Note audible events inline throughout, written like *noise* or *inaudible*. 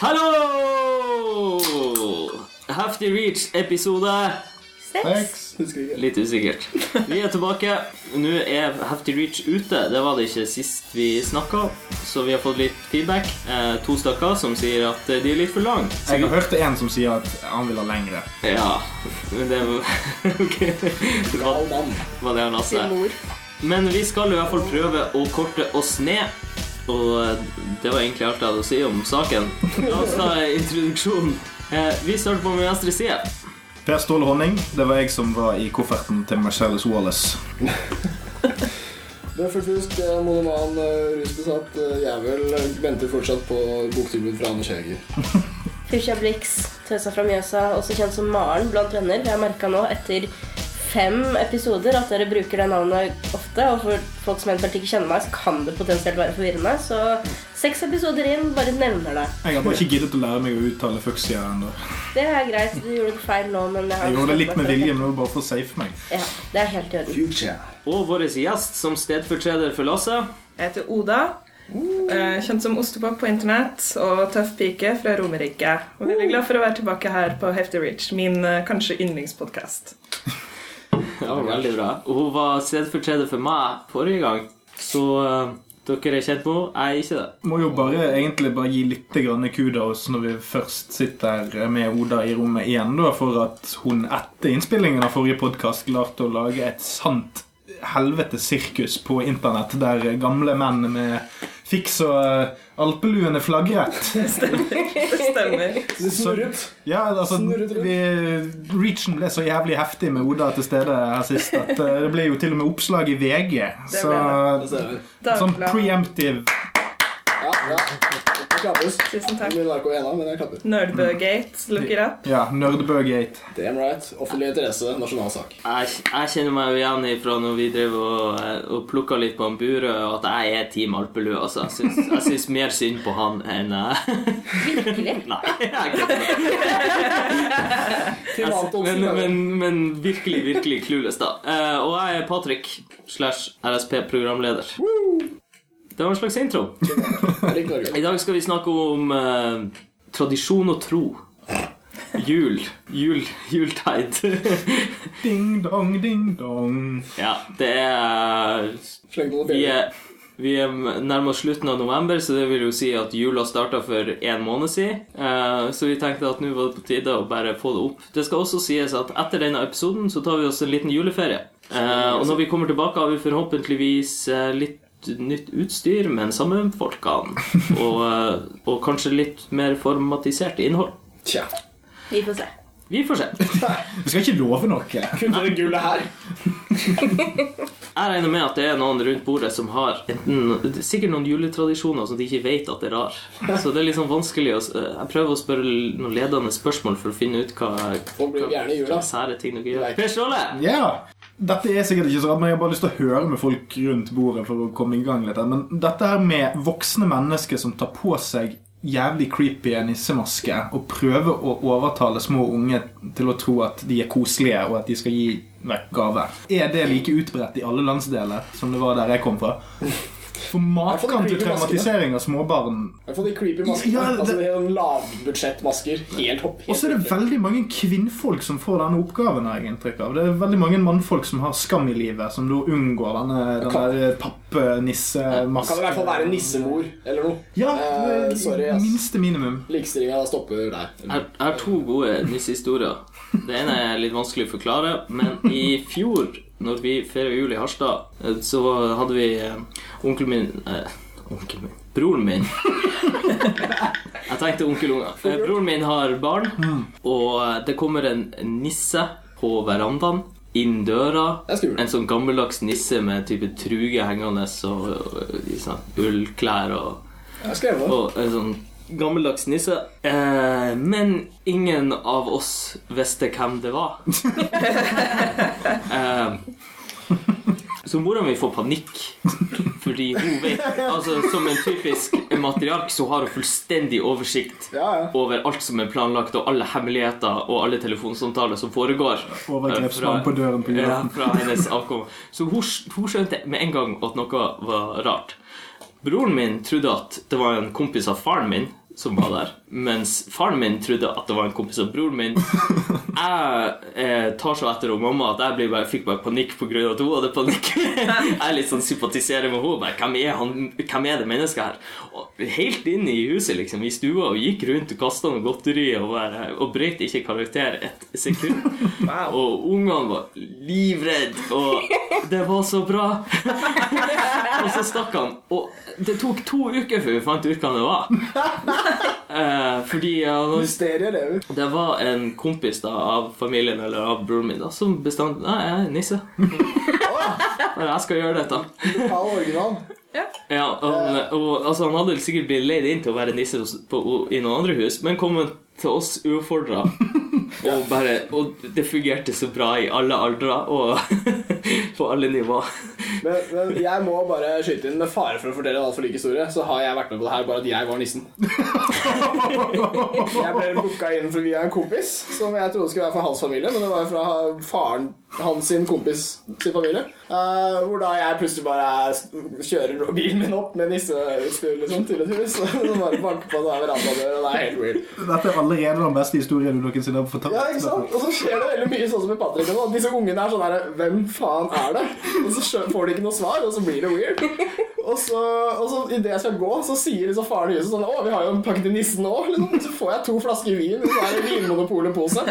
Hallo! Hefty Reach episode Seks. Litt usikkert. Vi er tilbake. Nå er Hefty Reach ute. Det var det ikke sist vi snakka, så vi har fått litt feedback. Eh, to stykker som sier at de er litt for lange. Jeg har hørt en som sier at han vil ha lengre. Ja, men det *laughs* Ok. Det var, mann. var det han Lasse. Men vi skal i hvert fall prøve å korte oss ned. Og eh, det var egentlig alt jeg hadde å si om saken. La oss ta introduksjonen. Eh, Vi starter på min venstre side. Per Ståle Honning, det var jeg som var i kofferten til Marcellus Wallace. Bøffelfusk, eh, monoman, eh, rusbesatt eh, jævel venter fortsatt på boktilbud fra Anders Heger. Fusha Blix, Tøsa fra Mjøsa, også kjent som Maren blant venner. Jeg har merka nå etter fem episoder at dere bruker det navnet ofte. Og for folk som eventuelt ikke kjenner meg, så kan det potensielt være forvirrende. Så seks episoder inn, bare nevner det. Jeg har bare ikke giddet å lære meg å uttale fuxia ennå. Det er greit. Du gjorde det feil nå, men jeg Jeg gjorde det litt med vilje, men det var bare for å safe meg. Ja, det er helt i orden. Future. Og vår gjest som stedfortreder for Lasse. Jeg heter Oda. Uh. Kjent som ostepop på internett og tøff pike fra Romerike. Og veldig glad for å være tilbake her på Hefty Reach, min eh, kanskje yndlingspodkast. Ja, veldig bra. Hun var stedfortreder for meg forrige gang, så eh, dere er kjent med henne. Jeg er ikke det. Må jo bare egentlig bare gi litt kudos når vi først sitter med Oda i rommet igjen, da, for at hun etter innspillingen av forrige podkast klarte å lage et sant helvetes sirkus på internett der gamle menn med fiks så eh, alpeluene flagret. *laughs* Det stemmer. Det *laughs* snurret. Ja, altså, Snurret vi, Reachen ble så jævlig heftig med Oda til stede her sist at eh, det ble jo til og med oppslag i VG. Det Så Det sånn preemptive Ja, ja. Det klappes. Tusen takk. Ennå, men jeg klapper. Nerdbugate, look it up. Ja, Nerdbugate. Damn right. Offentlig interesse, nasjonal sak. Jeg, jeg kjenner meg jo igjen ifra når vi drev og, eh, og plukka litt på en Burøe, at jeg er Team Alpelue. Altså. Jeg syns, jeg syns mer synd på han enn eh, Virkelig. *laughs* Nei, jeg men, men, men virkelig, virkelig clueless, da. Eh, og jeg er Patrick slash RSP-programleder. Det var en slags intro. *laughs* I dag skal vi snakke om eh, tradisjon og tro. Jul. Jul. Jultid. *laughs* Ding dong, ding dong. ja, det er Vi er, vi er nærmer oss slutten av november, så det vil jo si at jula starta for en måned siden. Eh, så vi tenkte at nå var det på tide å bare få det opp. Det skal også sies at etter denne episoden så tar vi oss en liten juleferie. Eh, og når vi kommer tilbake, har vi forhåpentligvis eh, litt nytt utstyr, men samme folkene. *laughs* Og, eh, og kanskje litt mer formatisert innhold. Tja. Vi får se. Vi får se. *laughs* Vi skal ikke love noe. Kun det gullet her. Jeg regner med at det er noen rundt bordet som har enten, sikkert noen juletradisjoner som de ikke vet at det er rar. Så det er litt sånn vanskelig å Jeg prøver å spørre noen ledende spørsmål for å finne ut hva, hva, hva sære ting dere gjør. Per Ståle! Ja, dette er sikkert ikke så rart, men jeg har bare lyst til å høre med folk rundt bordet for å komme i gang litt. Men dette her med voksne mennesker som tar på seg jævlig creepy nissemaske og prøver å overtale små unge til å tro at de er koselige, og at de skal gi vekk gaver. Er det like utbredt i alle landsdeler som det var der jeg kom fra? For maken til traumatisering av småbarn I hvert fall de creepy maskene. Ja, det- Altså det er sånn lavbudsjettmasker. Helt hopp. Og så er det veldig mange kvinnfolk som får denne oppgaven. har jeg inntrykk av Det er veldig mange mannfolk som har skam i livet, som da unngår denne, den Kan- der pappnissemasken. Kan i hvert fall være nissemor eller noe. Ja, Eh, sorry, ass. minste minimum. Likestillinga stopper der. Jeg har to gode nissehistorier. Det ene er litt vanskelig å forklare, men i fjor, når vi feira jul i Harstad, eh, så hadde vi eh, onkelen min eh, Onkelen min Broren min. *laughs* Jeg tenkte onkelunger. Eh, Broren min har barn, og eh, det kommer en nisse på verandaen. Inn døra. En sånn gammeldags nisse med type truge hengende og, og og, og ullklær og og en sånn gammeldags nisse. Eh, men ingen av oss visste hvem det var. *laughs* eh, så mora mi får panikk. Fordi hun vet altså Som en typisk matriark så har hun fullstendig oversikt Ja, ja. over alt som er planlagt, og alle hemmeligheter og alle telefonsamtaler som foregår. Overgrepsmann på døren på Ja, fra hennes avkom. Så hun, hun skjønte med en gang at noe var rart. Broren min trodde at det var en kompis av faren min som var der. Mens faren min trodde at det var en kompis av broren min. *laughs* Jeg eh, tar så etter henne mamma at jeg bare, fikk bare panikk pga. at hun hadde panikk. *laughs* jeg litt sånn sympatiserer med henne. Hvem, er han, hvem er det mennesket her? Og helt inn i huset, liksom, i stua, og gikk rundt og kasta noe godteri og, bare, og brøt ikke karakter et sekund. Wow. Og ungene var livredd, og det var så bra. *laughs* og så stakk han. Og det tok to uker før vi fant ut hva det var. Eh, fordi ja, Mysteriet lever. det var en kompis da av familien eller av broren min da, som bestemte Nei, jeg er nisse. Nei, jeg skal gjøre dette. Lokal original. Ja, og, og altså, Han hadde sikkert blitt leid inn til å være nisse hos, på, i noen andre hus, men kom til oss uoppfordra. Og, bare, og det fungerte så bra i alle aldre og *laughs* på alle nivå. Men, men jeg må bare skyte inn med fare for å fortelle en altfor lik historie. Så har jeg vært med på det her, bare at jeg var nissen. *laughs* Jeg ble booka inn for via en kompis som jeg trodde skulle være fra hans familie, men det var fra faren hans sin kompis sin familie. Eh, hvor da jeg plutselig bare kjører bilen min opp med nisseutstyr liksom, til et hus. Og bare banker på en verandadør, og det er helt weird. Dette er allerede den beste historien du noensinne har fortalt. Ja, ikke sant? Og så skjer det veldig mye sånn som i Patrick. Disse ungene er sånn der Hvem faen er det? Og så får de ikke noe svar, og så blir det weird. Og så, og så idet jeg skal gå, så sier liksom faren i huset sånn Å, vi har jo en pakke til nissen nå. Liksom. Så får jeg to flasker vin i er det Vinmonopolet-pose.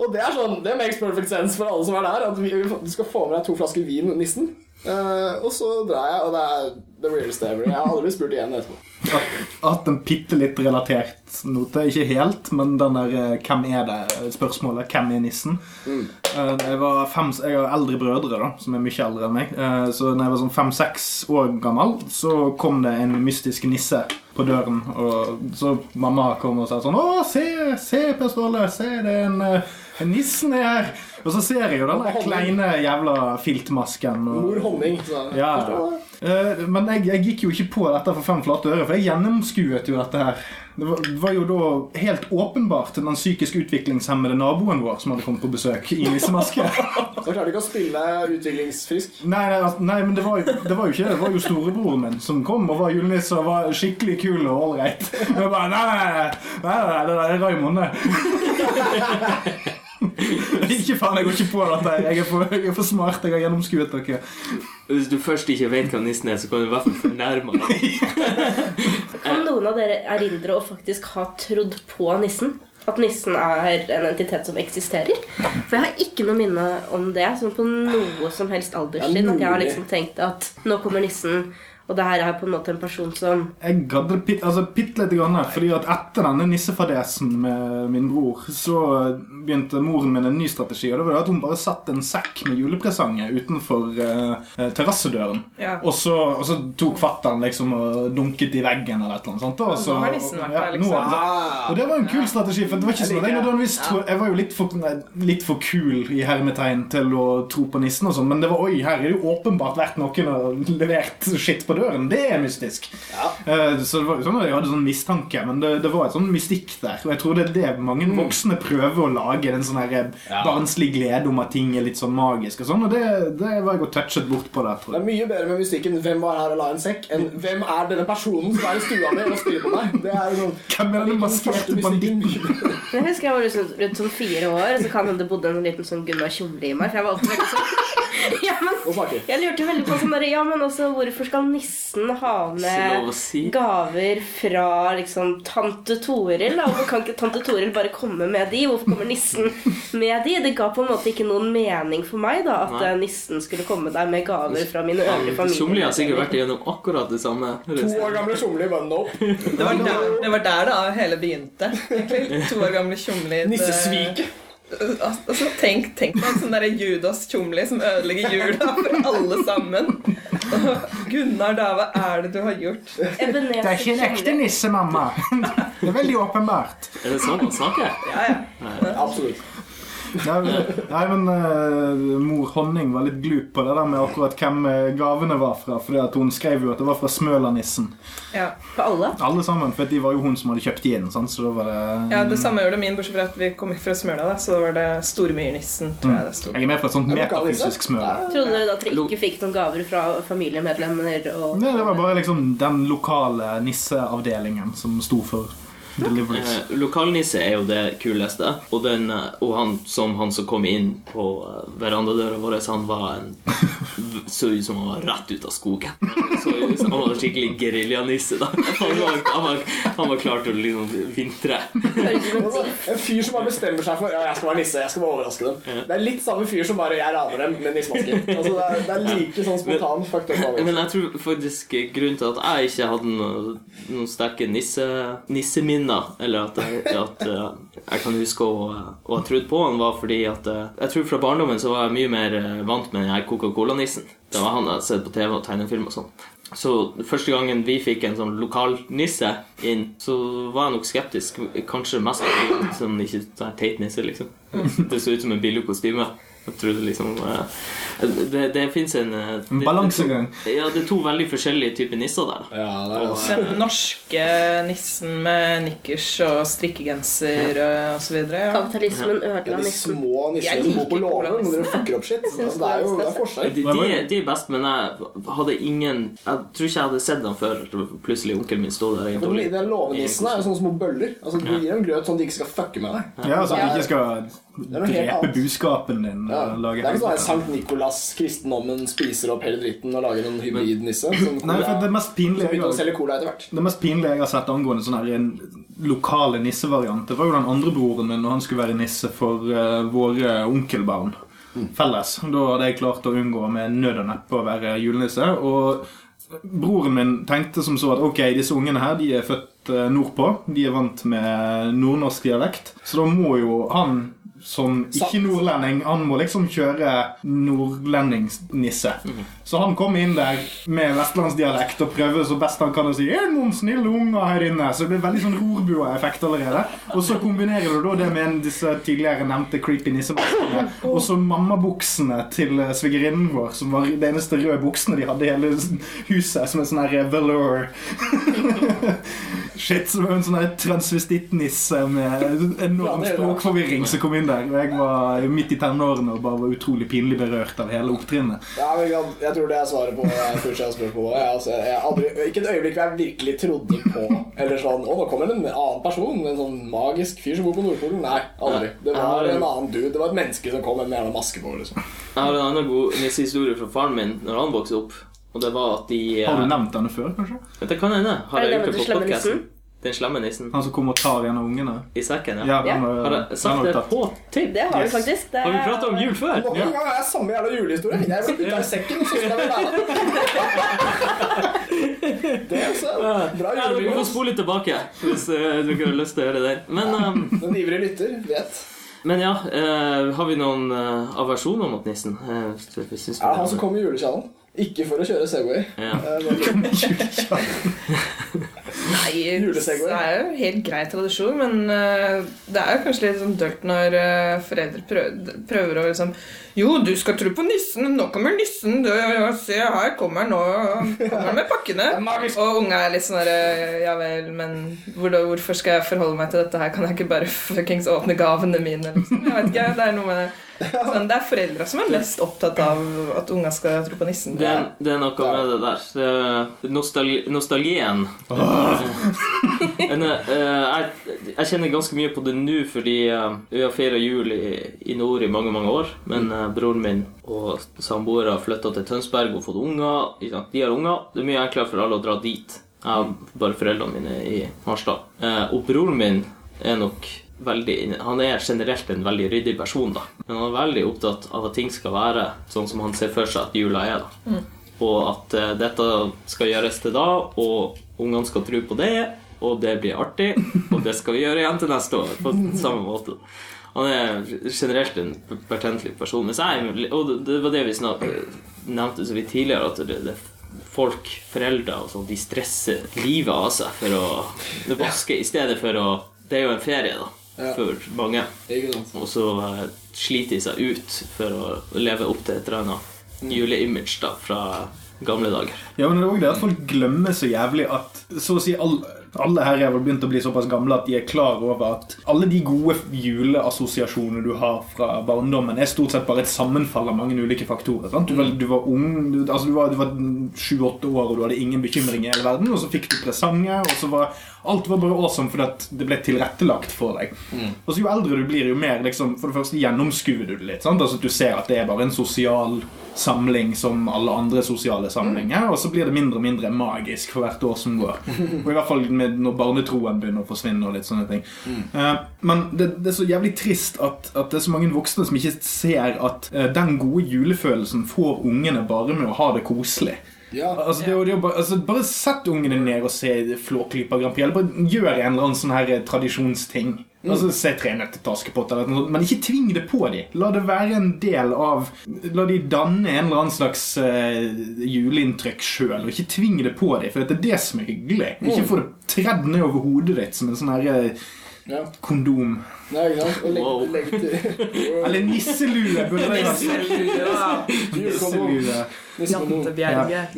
Og det er sånn Det makes perfect sense for alle som er der. At vi, du skal få med deg to flasker vin, nissen. Uh, og så drar jeg, og det er the weirdest ever. Jeg har aldri spurt igjen etterpå. Hatt en bitte litt relatert note. Ikke helt, men den der eh, 'Hvem er det?'-spørsmålet. Hvem er nissen? Mm. Jeg, var fem, jeg har eldre brødre da, som er mye eldre enn meg. Eh, Så da jeg var sånn fem-seks år gammel, så kom det en mystisk nisse på døren. Og så mamma kom og sa sånn 'Å, se, se Per Ståle, se, det er eh, en *laughs* nissen er her'. Og så ser jeg jo den der kleine jævla filtmasken. Og, Mor honning. Ja? Eh, Men jeg, jeg gikk jo ikke på dette for fem flate øre, for jeg gjennomskuet jo dette her. Det var, det var jo da helt åpenbart den psykisk utviklingshemmede naboen vår som hadde kommet på besøk i nissemaske. *laughs* Da klarte du ikke å spille utviklingsfrisk. Nei, nei, altså, nei men det var, jo, det var jo ikke det. Det var jo storebroren min som kom og var julenisse og var skikkelig kul og ålreit. Og jeg bare Nei, nei, nei, nei, nei, det er Raymond, det. *laughs* *laughs* Ikke faen, jeg går ikke på dette. Jeg er for, jeg er for smart. Jeg har gjennomskuet dere. Hvis du først ikke vet hva nissen er, så kan du i hvert fall fornærme ham. *laughs* Kan noen av dere erindre å faktisk ha trodd på nissen? At nissen er en entitet som eksisterer? For jeg har ikke noe minne om det som på noe som helst alderstid. At jeg har liksom tenkt at nå kommer nissen, og det her er på en måte en person som Jeg pitt, altså, bitte lite grann. Fordi at etter denne nissefadesen med min bror, så begynte moren min en ny strategi. Og det var at hun bare satte en sekk med julepresanger utenfor eh, terrassedøren. Ja. Og, så, og så tok fatter'n liksom og dunket i veggen eller et eller annet. Sant? Og Og så, vært der, liksom. og det var en kul strategi, for det var ikke sånn at jeg nødvendigvis Jeg var jo litt for, nei, litt for kul i hermetegn til å tro på nissen og sånn, men det var oi, her er det jo åpenbart vært noen og levert skitt på døren. Det er mystisk. Ja. Så det var jo sånn at jeg hadde sånn mistanke, men det, det var et sånn mystikk der. Og jeg tror det er det mange voksne prøver å lage, en sånn her eh, barnslig glede om at ting er litt sånn magisk og sånn, og det, det var jeg og touchet bort på der, tror Det er mye bedre med mystikken 'Hvem var her og la en sekk?' enn 'Hvem er denne personen som er i stua mi og styrer på meg?' Det er jo sånn Hvem er den maskerte banditten? Jeg husker jeg var liksom, rundt sånn fire år, og så kan hende det bodde en liten sånn Gunnar Tjomli i meg. For jeg var opptatt sånn *laughs* ja, men, Og snakker. Jeg lurte veldig på sånn Ja, men også hvorfor skal nissen ha med si. gaver fra liksom tante Toril? da? Hvorfor kan ikke tante Toril bare komme med de? Hvorfor kommer nissen med de? Det ga på en måte ikke noen mening for meg da at Nei. eh, nissen skulle komme der med gaver fra mine øvrige familier. Somli har sikkert vært igjennom akkurat det samme. To år gamle somler bare opp. Det var der det, var der det hele begynte. egentlig. To år gamle Tjomli. Nissesvik. Altså, tenk, tenk på en sånn derre Judas Tjomli som ødelegger jula for alle sammen. Gunnar, da, hva er det du har gjort? Ebenezer Det er ikke en ekte nisse, mamma. *laughs* Det er veldig åpenbart. Er det sånn han snakker? Ja, ja. Absolutt. Nei, men, nei, men uh, mor Honning var litt glup på det der med akkurat hvem eh, gavene var fra. For at hun skrev jo at det var fra Smølanissen. ja. For alle? Alle sammen, for de var jo hun som hadde kjøpt de inn. Sant? Så da var det Ja, Det samme gjorde min, bortsett fra at vi kom fra Smøla. da, Så da var det Stormyrnissen, tror jeg det stod. Jeg er med på et sånt metafysisk smør. Trodde dere da at dere ikke fikk noen gaver fra familiemedlemmer? Og... Nei, det var bare liksom den lokale nisseavdelingen som sto for Deliveries. Eh, Lokalnisse er jo det kuleste. Og, den, eh, og han som han som kom inn på eh, verandadøra vår, han var en Så ut som han var rett ut av skogen. Så ut som han var skikkelig geriljanisse. Han var, han, var, han var klar til å liksom vintre. En fyr som bare bestemmer seg for Ja, jeg skal være nisse, jeg skal bare overraske dem. Det er litt samme fyr som bare jeg raner dem med nissemasker. Altså, det, er, det er like sånn spontan fucked up. Men jeg tror faktisk grunnen til at jeg ikke hadde noen, noen sterke nisse, nisseminner, eller at, jeg, at eh, jeg kan huske å, å ha trodd på han, var fordi at eh, Jeg tror fra barndommen så var jeg mye mer eh, vant med den her Coca-Cola-nissen. Det var han jeg hadde sett på TV og tegnefilm og sånn. Så første gangen vi fikk en sånn lokal nisse inn, så var jeg nok skeptisk. Kanskje mest fordi sånn ikke sånn teit nisse, liksom. *laughs* Det så ut som en billig kostyme. Jeg trodde liksom eh, Det, det fins en eh, En det- balansegang. Ja, det er to veldig forskjellige typer nisser der. Ja, det er Og, altså. Den norske nissen med nikkers og strikkegenser og så videre. Ja. Kapitalismen Ja, ødela de små nissene som bor på låven når dere fucker opp shit. Altså, det er jo det er forskjell. de, de, de er best, men jeg hadde ingen Jeg tror ikke jeg hadde sett dem før plutselig onkelen min stod der. Den låvenissen er jo sånne små bøller. Altså, Du gir dem grøt sånn at de ikke skal fucke med deg. Ja, sånn at de ikke skal drepe buskapen din. Ja. lage Det er ikke sånn. Sankt Nikolas, kristendommen, spiser opp hele dritten og lager en hybridnisse. Nei, for det mest pinlige jeg har sett angående sånne her, en lokale nissevariant, det var jo den andre broren min når han skulle være nisse for uh, våre onkelbarn felles. Da hadde jeg klart å unngå med nød og neppe å være julenisse. Og broren min tenkte som så at ok, disse ungene her de er født eh, nordpå. De er vant med nordnorsk dialekt. Så da må jo han som ikke nordlending, han må liksom kjøre nordlendingsnisse. Så han kom inn der med vestlandsdialekt og prøvde så best han kan å si Er det noen snille unger her inne? Så det blir veldig sånn rorbua-effekt allerede. Og så kombinerer du da det med en, disse tidligere nevnte creepy nissemaskene. Og så mammabuksene til eh, svigerinnen vår, som var det eneste røde buksene de hadde i hele huset, som en sånn her eh, velour. *laughs* Shit, som en sånn transvestittnisse med enorm språkforvirring som kom inn der. Og jeg var midt i tenårene og bare var utrolig pinlig berørt av hele opptrinnet. Ja, men jeg, jeg tror det er svaret på jeg ikke jeg jeg, altså, jeg, aldri, Ikke et øyeblikk hvor jeg virkelig trodde på Eller sånn Å, nå kommer det en annen person. En sånn magisk fyr som bor på Nordpolen. Nei, aldri. Det var en annen dude. Det var et menneske som kom med en jævla maske på. liksom Jeg har en annen god nissehistorie fra faren min når han vokste opp. Og det var at de Har du eh, nevnt denne før, kanskje? Det kan hende. Har Er jeg gjort det på podkasten? Den slemme nissen. Han som kommer og tar en av ungene? I sekken, ja. Ja, Ja. Har den, jeg sagt det på tape? Det har Yes. du faktisk. Det Har vi prata om jul før? Nok en gang er det samme jævla julehistorie. Jeg ble putta i sekken, så skal jeg være Det er så bra Ja, dere får spole litt tilbake hvis uh, dere har lyst til å gjøre det. Men, um, Den ivrige lytter vet. men ja, uh, har vi noen uh, aversjoner mot nissen? Uh, vi- det han som kommer i julekjallen? Ikke for å kjøre Segway. Ja. Eh, *laughs* Nei, *laughs* det er jo helt grei tradisjon, men uh, det er jo kanskje litt sånn dølt når uh, foreldre prøver, prøver å liksom Jo, du skal tro på nissen, nå kommer nissen, du, ja, se her kommer han nå, kommer han med pakkene. *laughs* Det. Og unge er litt sånn der Ja vel, men hvor, hvorfor skal jeg forholde meg til dette her? Kan jeg ikke bare fuckings åpne gavene mine? Liksom? Jeg vet ikke, det er noe med sånn, Det er foreldra som er mest opptatt av at unger skal tro på nissen. Det, er- det er noe med det der. Det nostalgi, nostalgien. Men, eh, jeg, jeg kjenner ganske mye på det nå, fordi eh, vi har feira jul i, i nord i mange mange år. Men uh, broren min og samboere har flytta til Tønsberg og fått unger. De har unger. Det er mye enklere for alle å dra dit. Jeg har bare foreldrene mine i Harstad. Eh, og broren min er nok veldig Han er generelt en veldig ryddig person, da. Men han er veldig opptatt av at ting skal være sånn som han ser for seg at jula er. da. Og at uh, dette skal gjøres til da, og ungene skal tro på det, og det blir artig, *laughs* og det skal vi gjøre igjen til neste år. På samme måte. Han er generelt en pertentlig person. Jeg, og det- det var det vi snart, nevnte så vidt tidligere, at det, det folk, foreldre og sånn, de stresser livet av seg for å vaske i stedet for å Det er jo en ferie, da, Ja. for mange. Og så uh, sliter de seg ut for å leve opp til et eller annet juleimage da, fra gamle dager. Ja, men det er også det at folk glemmer så jævlig at så å si alle, alle her er vel begynt å bli såpass gamle at de er klar over at alle de gode juleassosiasjonene du har fra barndommen, er stort sett bare et sammenfall av mange ulike faktorer. Sant? Du, var, du var ung, du, altså du var, sju-åtte år og du hadde ingen bekymring i hele verden, og så fikk du presanger, og så var Alt var bare awesome fordi det ble tilrettelagt for deg. Og så Jo eldre du blir, jo mer liksom, for det første gjennomskuer du det litt. Sant? Altså Du ser at det er bare en sosial samling som alle andre sosiale samlinger, og så blir det mindre og mindre magisk for hvert år som går. *laughs* Og i hvert fall med, når barnetroen begynner å forsvinne og litt sånne ting. Eh, men det, det er så jævlig trist at, at det er så mange voksne som ikke ser at eh, den gode julefølelsen får ungene bare med å ha det koselig. Ja. Altså, det, det bare, altså, bare sett ungene ned og se Flåklypa Grand Prix. Eller bare gjør en eller annen sånn her tradisjonsting. tradisjonsting. Altså, Se Tre nøtter til Askepott, eller noe sånt. Men ikke tving det på dem. La det være en del av La de danne en eller annen slags uh, juleinntrykk sjøl, og ikke tving det på dem. For det er det som er hyggelig. Ikke få det tredd ned over hodet ditt som en sånn her uh, Ja. kondom. Nei, ja, legge, Wow. legge til *laughs* Eller nisselue. Julekondom. Nisselue.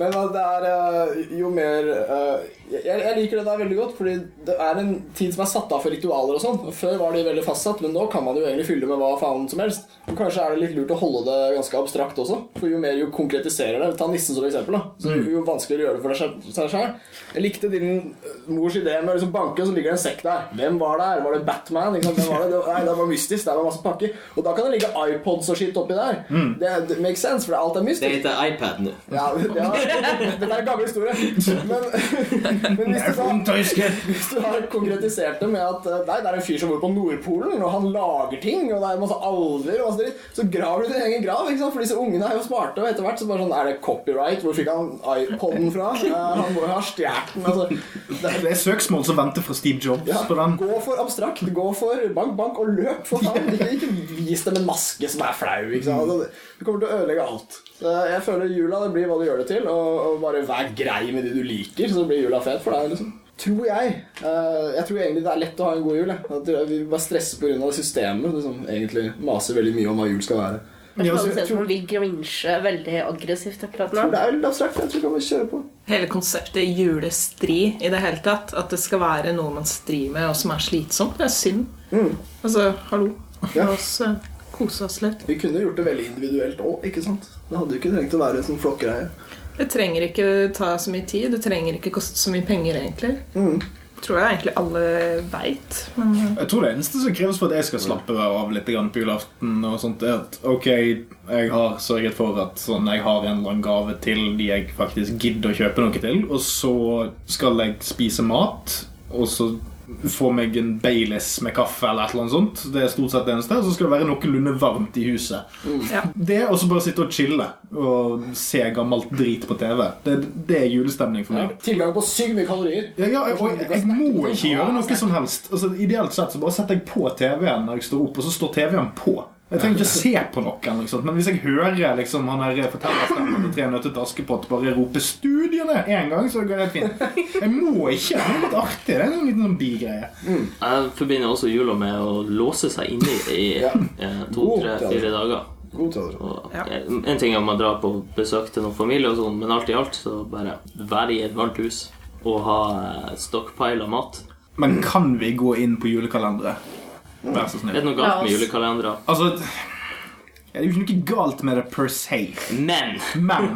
Men det er eh, jo mer eh, jeg, jeg liker det der veldig godt, fordi det er en tid som er satt av for ritualer og sånn. Før var de veldig fastsatt, men nå kan man jo egentlig fylle med hva faen som helst. Og kanskje er det litt lurt å holde det ganske abstrakt også. For jo mer du konkretiserer det Ta nissen som eksempel. da Så Jo vanskeligere gjør det for deg selv- seg sjøl. Jeg likte din eh, mors idé med å liksom banke, og så ligger det en sekk der. Hvem var der? Var det Batman? Ikke sant? Hvem var det? Det, nei, det var mystisk. Der var masse pakker. Og da kan det ligge iPods og shit oppi der. Det, det makes sense, for alt er mystisk. Det heter iPad nå. Ja, ja, det er en gammel historie. Men, men hvis, du da, hvis du har konkretisert det med at eh, nei, det er en fyr som bor på Nordpolen, og han lager ting, og det er masse alver, og masse dritt, så graver du din egen grav. ikke sant? For disse ungene er jo smarte, og etter hvert så bare sånn Er det copyright? Hvor fikk han iPoden fra? Eh, han må jo ha stjålet den. Altså, det, Det er søksmål som venter fra Steve Jobs ja, på den. gå for abstrakt. Gå for bank, bank og løp, for *laughs* faen. Ikke, ikke vis dem en maske som er flau. ikke sant? Altså, Du kommer til å ødelegge alt. Så jeg føler jula det blir hva du gjør det til, og, og bare vær grei med det du liker, så blir jula fet for deg. liksom. Tror jeg. Eh, jeg tror egentlig det er lett å ha en god jul. Jeg. At vi bare stresser pga. systemet. Liksom, egentlig maser veldig mye om hva jul skal være. Jeg tror ser ut som man vil veldig aggressivt akkurat nå. det er litt abstrakt. Jeg tror vi kan kjøre på. Hele konseptet julestri i det hele tatt, at det skal være noe man strir med, og som er slitsomt, det er synd. Mm. Altså, hallo. Ja. Oss eh, kose oss litt. Vi kunne gjort det veldig individuelt òg, ikke sant? Det hadde jo ikke trengt å være en sånn flokkgreie. Det trenger ikke ta så mye tid, det trenger ikke koste så mye penger, egentlig. Mm. Tror jeg egentlig alle veit, men eh, Jeg tror det eneste som kreves for at jeg skal slappe av litt på julaften, og sånt, er at ok, jeg har sørget for at sånn, jeg har en eller annen gave til de jeg faktisk gidder å kjøpe noe til, og så skal jeg spise mat, og så få meg en Baileys med kaffe eller et eller annet sånt. Det er stort sett det eneste. Og så skal det være noenlunde varmt i huset. ja. Det, og så bare sitte og chille og se gammelt drit på TV. Det, det er julestemning for Ja. meg. Tilgang på sykt mye kalorier. Ja, ja, og jeg, jeg må ikke gjøre noe som helst. Altså, ideelt sett så bare setter jeg på TV-en når jeg står opp, og så står TV-en på. Jeg trenger ikke se på noen, liksom. men hvis jeg hører liksom, han der fortellerstemmen til Tre nøtter til Askepott bare rope 'Studiene!' én gang, så går det helt fint. Jeg må ikke. Det er litt artig. Det er en liten sånn bigreie. Jeg forbinder også jula med å låse seg inne i Ja. eh, to, tre, fire dager. God Ja. eh, En ting er om man drar på besøk til noen familie, og sånn, men alt i alt så bare være i et varmt hus og ha eh, stockpile av mat. Men kan vi gå inn på julekalendere? Vær så Er det er noe galt med julekalendere? Altså Det er jo ikke noe galt med det per se. Men Men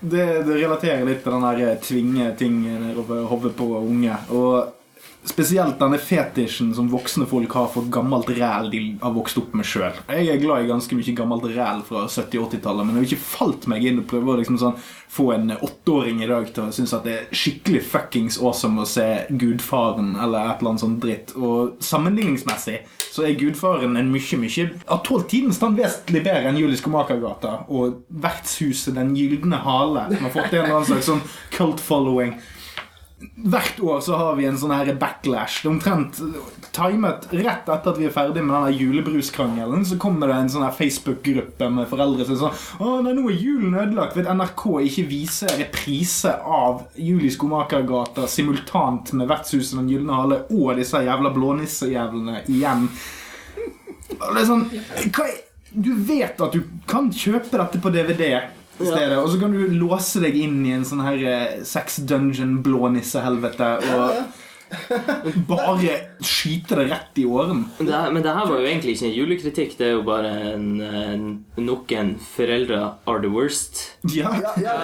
det, det relaterer litt til den der eh, tvinge ting over hodet på unge. Og spesielt denne fetisjen som voksne folk har for gammelt ræl de har vokst opp med sjøl. Jeg er glad i ganske mye gammelt ræl fra 70-80-tallet, men det har ikke falt meg inn å prøve å liksom sånn, få en åtteåring i dag til å synes at det er skikkelig fuckings awesome å se Gudfaren eller et eller annet sånt dritt. Og sammenligningsmessig så er Gudfaren en mye, mye Har tålt tidens stand vesentlig bedre enn Julie Skomakergata og Vertshuset Den gylne hale, som har fått en eller annen slags sånn cult following. Hvert år så har vi en sånn her backlash. Det er omtrent timet rett etter at vi er ferdig med denne julebruskrangelen. Så kommer det en sånn her Facebook-gruppe med foreldre som sånn Å, nei, nå er julen ødelagt ved NRK ikke viser reprise av Julie Skomakergata simultant med Vertshuset Den gylne hale og disse jævla blånissejævlene igjen. Det er sånn hva Du vet at du kan kjøpe dette på DVD i stedet, og så kan du låse deg inn i en sånn her eh, sex dungeon blånissehelvete og Bare skyte det rett i åren. Men det, her, men det her var jo egentlig ikke en julekritikk, det er jo bare en, en nok en 'foreldre are the worst'. Ja. Ja, ja,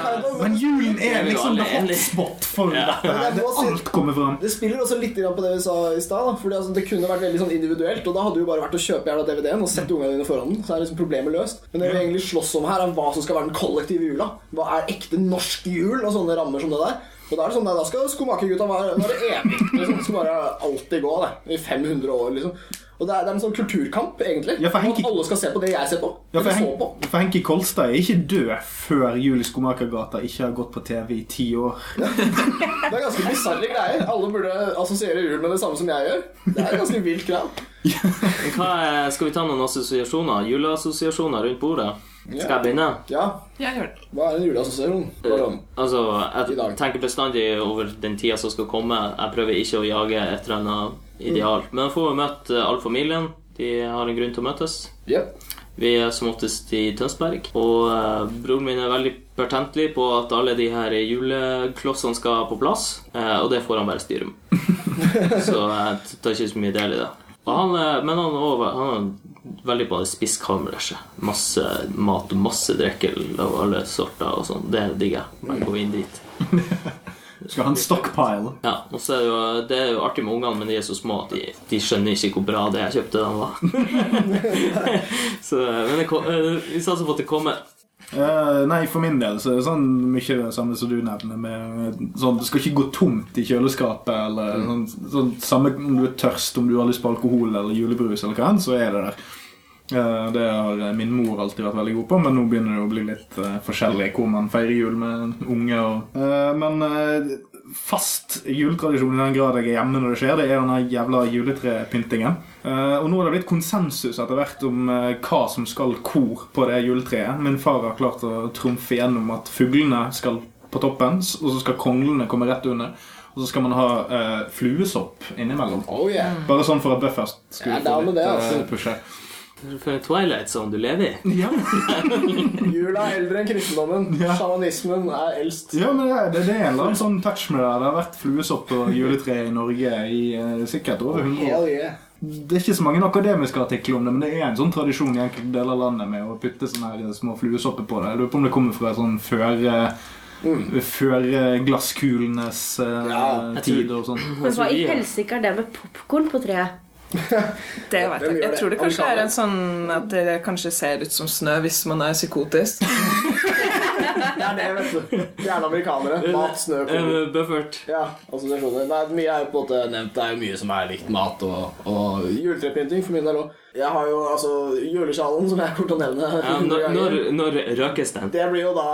Men julen er liksom Det the hot spot for Ja. dette. alt kommer fram. det spiller også litt på det vi sa i stad. fordi altså, Det kunne vært veldig sånn individuelt, og da hadde det jo bare vært å kjøpe jævla DVD-en og sette ungene dine foran den. Så er liksom problemet løst. Men det vi egentlig slåss om her, er hva som skal være den kollektive jula. Hva er ekte norsk jul, og sånne rammer som det der. Og Da er det sånn, nei, da skal skomakergutta være, være evig. Liksom. Skal bare alltid gå det, i 500 år. liksom. Og det er, det er en sånn kulturkamp, egentlig. Ja, Henke... At alle skal se på det jeg ser på. Ja, for, Henke Hen på. for Henki Kolstad er ikke død før Jul i Skomakergata ikke har gått på TV i ti år. *laughs* Det er ganske bisarre greier. Alle burde assosiere jul med det samme som jeg gjør. Det er ganske vilt krav. Hva er, skal vi ta noen assosiasjoner? Juleassosiasjoner rundt bordet? Skal jeg begynne? Ja, Jeg gjør det. hva er en juleassosiasjon? Hvordan? Altså, I dag. jeg tenker bestandig over den tida som skal komme. Jeg prøver ikke å jage et eller annet ideal. Men jeg får jo møtt eh, all familien. De har en grunn til å møtes. Yep. Vi er som oftest i Tønsberg. Og eh, broren min er veldig pertentlig på at alle de her juleklossene skal på plass. Eh, og det får han bare styre med. *laughs* så jeg tar ikke så mye del i det. Og han, eh, men han, er også, han veldig på det. Masse mat og masse drikke av alle sorter og sånn. Det digger jeg. Bare gå inn dit. *laughs* Skal ha en stockpile. Ja, og så er det jo, det er jo artig med ungene, men de er så små at de, de skjønner ikke hvor bra det jeg kjøpte dem var. *laughs* så, men det, eh, vi satser på at det kommer. Eh, nei, for min del så er det sånn mye det samme som du nevner. Med, sånn, det skal ikke gå tomt i kjøleskapet. Eller sånn, sånn, Samme om du er tørst, om du har lyst på alkohol eller julebrus, eller hva enn, så er det der. Uh, det har min mor alltid vært veldig god på, men nå begynner det å bli litt uh, forskjellig hvor man feirer jul med unge. Og, eh, men eh, fast juletradisjon i den grad jeg er hjemme når det skjer, det er denne jævla juletrepyntingen. Uh, og nå har det blitt konsensus etter hvert om uh, hva som skal kor på det juletreet. Min far har klart å trumfe gjennom at fuglene skal på toppen, og så skal konglene komme rett under. Og så skal man ha uh, fluesopp innimellom. Oh yeah. Bare sånn for at Buffers skulle er få litt det, eh, altså. pushe. For en Twilight Zone du lever i. *laughs* Ja. Jula er eldre enn kristendommen. Ja. Sjamanismen er eldst. Ja, men det, det, det er en eller annen sånn touch med det. Det har vært fluesopp og juletre i Norge i eh, sikkert over 100 år. Yeah. Det er ikke så mange akademiske artikler om det, men det er en sånn tradisjon i enkelte deler av landet med å putte sånne her små fluesopper på det. Jeg lurer på om det kommer fra sånn før, Mm. før eh, glasskulenes eh, Ja, tid og sånn. *clears throat* Men hva i er- helsike er det med popkorn på treet? *laughs* Det vet jeg. Jeg tror det kanskje er en sånn at det kanskje ser ut som snø hvis man er psykotisk. *laughs* Det er det, vet du. Gjerne amerikanere. Mat, snø, konger. Eh, Buffert. Ja, assosiasjoner. Nei, mye er jo på en måte nevnt. Det er jo mye som er likt mat og, og juletrepynting for min del òg. Jeg har jo altså julesjalen, som jeg kommer til å nevne. Ja, *laughs* når, når, når røkes den? Det blir jo da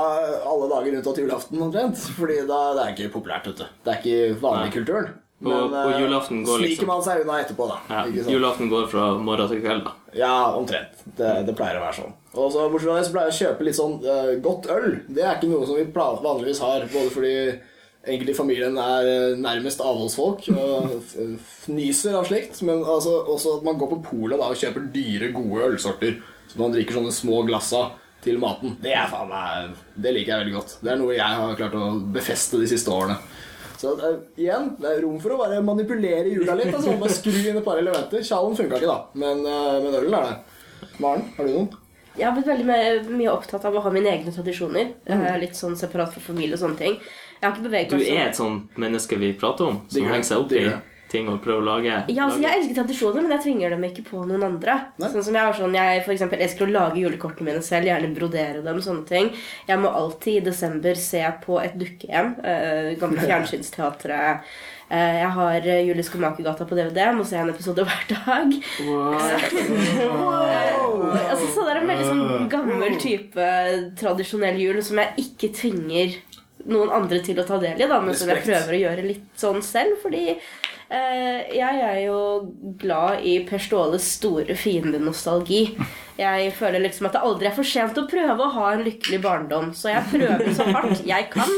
alle dager unntatt julaften omtrent. Fordi da, det er ikke populært, vet du. Det er ikke vanlig Nei. kulturen. Og- og eh, julaften går sniker liksom- man seg unna etterpå, da. Ja, julaften går fra morgen til kveld, da. Ja, omtrent. Det, det pleier å være sånn. Og så Bortsett fra det så pleier jeg å kjøpe litt sånn uh, godt øl. Det er ikke noe som vi vanligvis har, både fordi enkelte i familien er eh, nærmest avholdsfolk og fnyser av slikt, men altså, også at man går på polet og kjøper dyre, gode ølsorter. Så man drikker sånne små glassa til maten. Det er faen Det liker jeg veldig godt. Det er noe jeg har klart å befeste de siste årene. Så eh, igjen, det er rom for å bare manipulere jula litt. Altså, bare skru inn et par elementer. Sjalen funka ikke, da, men, uh, men ølen er der. Maren, har du noen? Jeg har blitt veldig mye opptatt av å ha mine egne tradisjoner. Er litt sånn separat fra familie og sånne ting. Jeg har ikke beveget meg Du er et sånt menneske vi prater om, som henger seg opp i det. Ting og prøve å lage Ja, altså Jeg elsker tradisjoner, men jeg tvinger dem ikke på noen andre. Nei. Sånn som Jeg har sånn, jeg for eksempel, elsker å lage julekortene mine selv, gjerne brodere dem. sånne ting Jeg må alltid i desember se på et dukkehjem. Uh, gamle *laughs* Fjernsynsteatret. Eh, jeg har uh, Julie Skomakergata på DVD. Må se en episode hver dag. *laughs* Wow altså, så det er en veldig sånn gammel type tradisjonell jul som jeg ikke tvinger noen andre til å ta del i, da, men som jeg prøver å gjøre litt sånn selv. Fordi eh, jeg er jo glad i Per Ståles store fiendenostalgi. Jeg føler liksom at det aldri er for sent å prøve å ha en lykkelig barndom. Så jeg prøver så hardt jeg kan.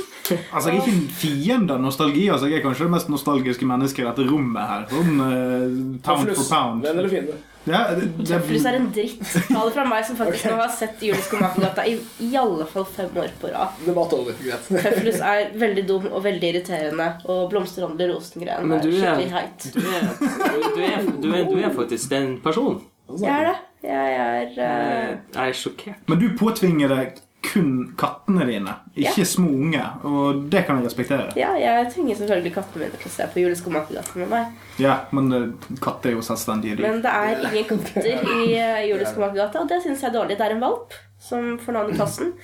Altså, Jeg er ikke en fiende av nostalgi. altså Jeg er kanskje det mest nostalgiske mennesket i dette rommet her. Sånn uh, pound for pound. Venn eller fiende? Ja, det, det, Tøflus er en dritt. Ta det fra meg som faktisk *laughs* nå har sett Skomakergata i, i alle fall fem år på rad. Debatt over. Greit. Tøflus er veldig dum og veldig irriterende, og Blomsterhandler Rosengren er skikkelig heit. Du er, du, er, du, er, du er faktisk den personen. Jeg er det. Jeg er uh... Jeg er sjokkert. Men du påtvinger det kun kattene dine, ikke små unge. Og det kan jeg respektere. Ja, jeg tvinger selvfølgelig kattene mine til å se på juleskomakergata med meg. Ja, Men eh, katter er jo selvstendige dyr. Men det er ingen katter i *laughs* juleskomakergata, og det syns jeg er dårlig. Det er en valp som får navnet *clears throat* Tassen.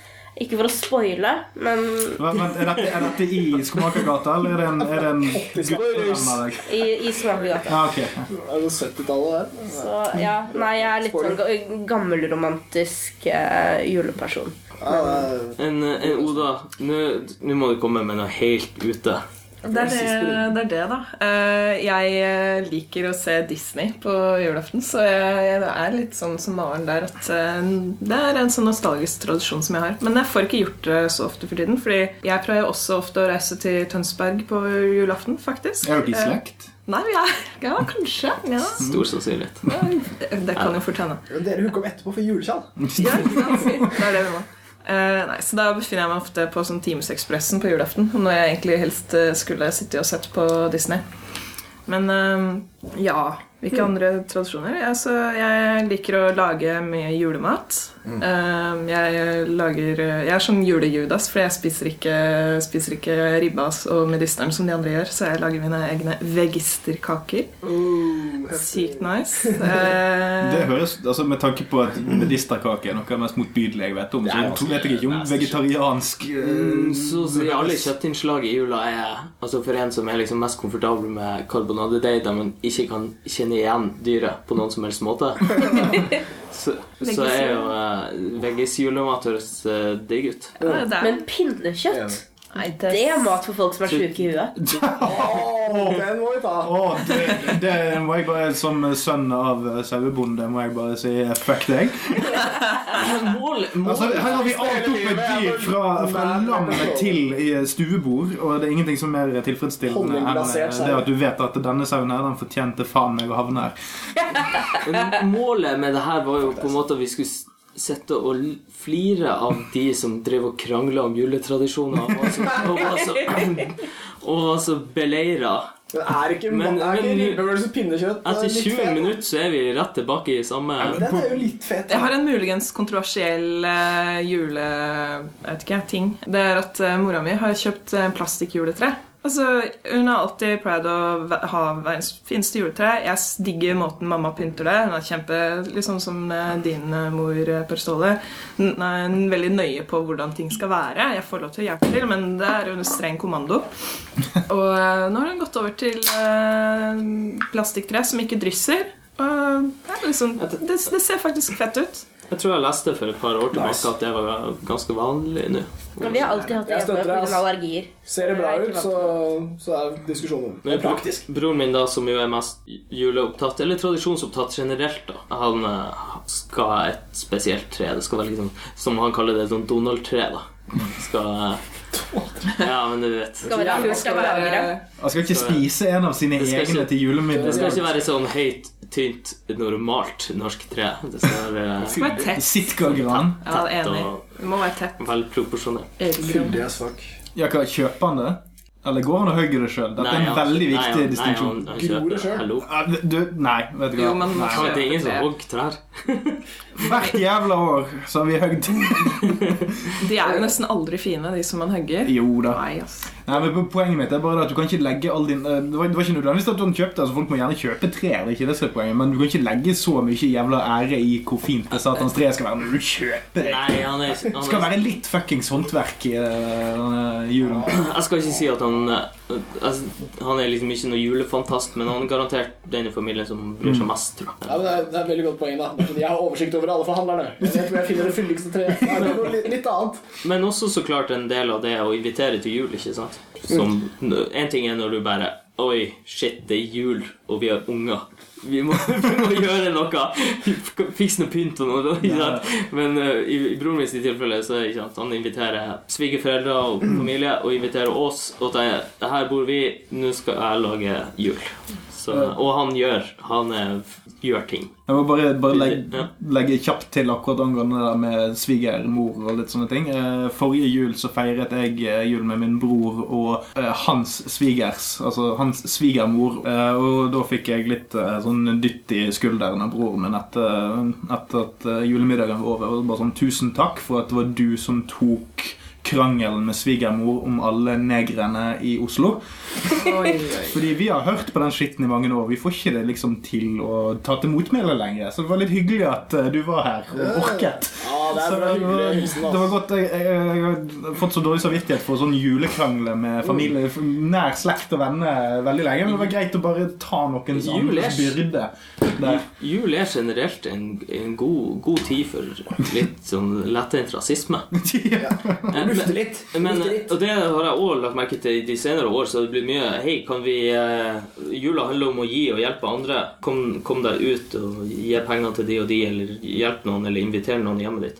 Ikke for å spoile, men Men er dette, er dette i Skomakergata, eller er det en, er det en guttevenn av deg? i, i Skomakergata. Ah, okay. Er det 70-tallet der? Så ja, nei, jeg er litt sånn ga- gammelromantisk uh, juleperson. En, en Oda, nå må du komme med noe helt ute. Det er det, det, er det da. Eh, Jeg eh, liker å se Disney på julaften, så jeg, jeg er litt sånn som Maren der at eh, det er en sånn nostalgisk tradisjon som jeg har. Men jeg får ikke gjort det så ofte for tiden, fordi jeg prøver også ofte å reise til Tønsberg på julaften, faktisk. Er dere i Eh, slekt? Nei, ja, ja kanskje. Ja. Stor sannsynlighet. Ja, Det kan jo fort hende. Dere hooker opp etterpå for julekjall. Ja, det er det vi må. Eh, nei, så Da befinner jeg meg ofte på sånn Timesekspressen på julaften. Når jeg egentlig helst eh, skulle sitte og sett på Disney. Men eh, ja Hvilke andre tradisjoner? Altså, jeg liker å lage mye julemat. Eh, jeg lager Jeg er sånn julejudas, for jeg spiser ikke, spiser ikke ribbas og medisteren som de andre gjør. Så jeg lager mine egne vegisterkaker. Sykt nice. *laughs* Eh, Det høres, altså Med tanke på at medisterkake er noe av det mest motbydelige jeg vet om, så jeg vet jeg ikke om vegetariansk eh, Mm, Så å si alle kjøttinnslag i jula er Altså For en som er liksom mest komfortabel med karbonadedeig, men man ikke kan kjenne igjen dyret på noen som helst måte, *laughs* så, så er jo uh, veggis-julemat høres uh, digg ut. ja, Men pinnekjøtt, nei, det, det er mat for folk som er sjuke i huet. *laughs* Åh, den må vi ta. Oh, det, det må jeg bare Som sønn av sauebonde må jeg bare si fuck deg. *laughs* Mål, mål. Altså, her har vi alt opp med dyr fra, fra lam til i stuebord, og det er ingenting som er mer tilfredsstillende enn eh, det at du vet at denne sauen her, den fortjente faen meg å havne her. Men Målet med det her var jo på en måte at vi skulle sitte og flire av de som drev og krangla om juletradisjoner, og var så, og var så, og var så beleira. Det er ikke, Men- er ikke men- ribbe versus pinnekjøtt er Etter 20 fet. minutter så er vi rett tilbake i samme Den er jo litt fet. Jeg har en muligens kontroversiell uh, jule... Jeg vet ikke, ting. Det er at uh, mora mi har kjøpt uh, plastikkjuletre. Altså, Hun har alltid pleid å ha verdens fineste juletre. Jeg digger måten mamma pynter det. Hun er kjempe, liksom som eh, din eh, mor, eh, Per Ståle. Hun er veldig nøye på hvordan ting skal være. Jeg får lov til å hjelpe til, men det er under streng kommando. *laughs* Og nå har hun gått over til plastikktre som ikke drysser. Og det, liksom, det, det ser faktisk fett ut. Jeg tror jeg leste for et par år tilbake Nice. at det var ganske vanlig nå. Men vi har alltid hatt det pga. allergier. Ser det bra ut, så, så er diskusjonen Det er praktisk. Broren min, da, som jo er mest juleopptatt, eller tradisjonsopptatt generelt, da, han eh, skal ha et spesielt tre. Det skal være liksom, som han kaller det, sånn Donald-tre. da. Skal eh, Ja, men du vet. Skal være. Han skal ikke spise en av sine egne til julemiddag. Det skal ikke være sånn høyt, tynt, normalt norsk tre. Det skal være *laughs* Det tett. Sitkagran. Ja, enig. Det må være tett. vel proporsjonert. Fyldig as fuck. Ja, hva, kjøper han det? Eller går han og hogger det sjøl? Dette er en veldig viktig distinksjon. Nei, han, han det kjøper? Hallo. Du, nei, vet du hva. Jo, men- nei. Det er ingen som hogger trær. *laughs* Hvert jævla år så har vi høgd *laughs* De er jo nesten aldri fine, de som man hugger. Jo da. Nei. Nei, men Poenget mitt er bare at du kan ikke legge all din eh, Det var, det var ikke nødvendigvis at du hadde kjøpt det. altså Folk må gjerne kjøpe tre, det er ikke det som er poenget. Men du kan ikke legge så mye jævla ære i hvor fint det satans tre skal være når du kjøper det. Er, skal være litt fuckings håndverk i uh, julen. Jeg skal ikke si at han altså, Han er liksom ikke noe julefantast, men han er garantert den i familien som bryr seg mest, tror jeg. Ja, men det, er, det er et veldig godt poeng. da Jeg har oversikt over alle forhandlerne. Jeg tror jeg finner det fyldigste treet. Det er noe litt, litt annet. Men også så klart en del av det å invitere til jul, ikke sant? Som En ting er når du bare Oi, shit, det er jul, og vi har unger. Vi må, *laughs* vi må gjøre noe. Fiks noe pynt og noe. Ikke sant? Men uh, i, i broren min sitt tilfelle så er det ikke sant, han inviterer svigerforeldre og *clears throat* familie og inviterer oss. Og tenker her bor vi, nå skal jeg lage jul. Så, og han gjør Han gjør ting. Jeg må bare, bare legge, legge kjapt til akkurat angående det der med svigermor og litt sånne ting. Eh, Forrige jul så feiret jeg eh, jul med min bror og eh, hans svigers, altså hans svigermor. Og da fikk jeg litt sånn dytt i skulderen av broren min etter, etter at julemiddagen var over. Og bare sånn tusen takk for at det var du som tok krangelen med svigermor om alle negrene i Oslo. Oi, oi. Fordi vi har hørt på den skitten i mange år. Vi får ikke det liksom til å ta til motmæle lenger. Så det var litt hyggelig at eh, du var her og orket. Ja, det er bra var, det var godt jeg, jeg, jeg har fått så dårlig samvittighet for sånn julekrangle med familie, nær slekt og venner veldig lenge. Men det var greit å bare ta noens er- andres byrde. Jul er generelt en, en god, god tid for litt sånn lettere rasisme. *laughs* ja. Lufte litt. Men, og det har jeg også lagt merke til de senere år. Så det blir mye Hei, kan vi eh, Jula handler om å gi og hjelpe andre. Kom, kom deg ut og gi penger til de og de, eller hjelp noen, eller inviter noen i hjemmet ditt.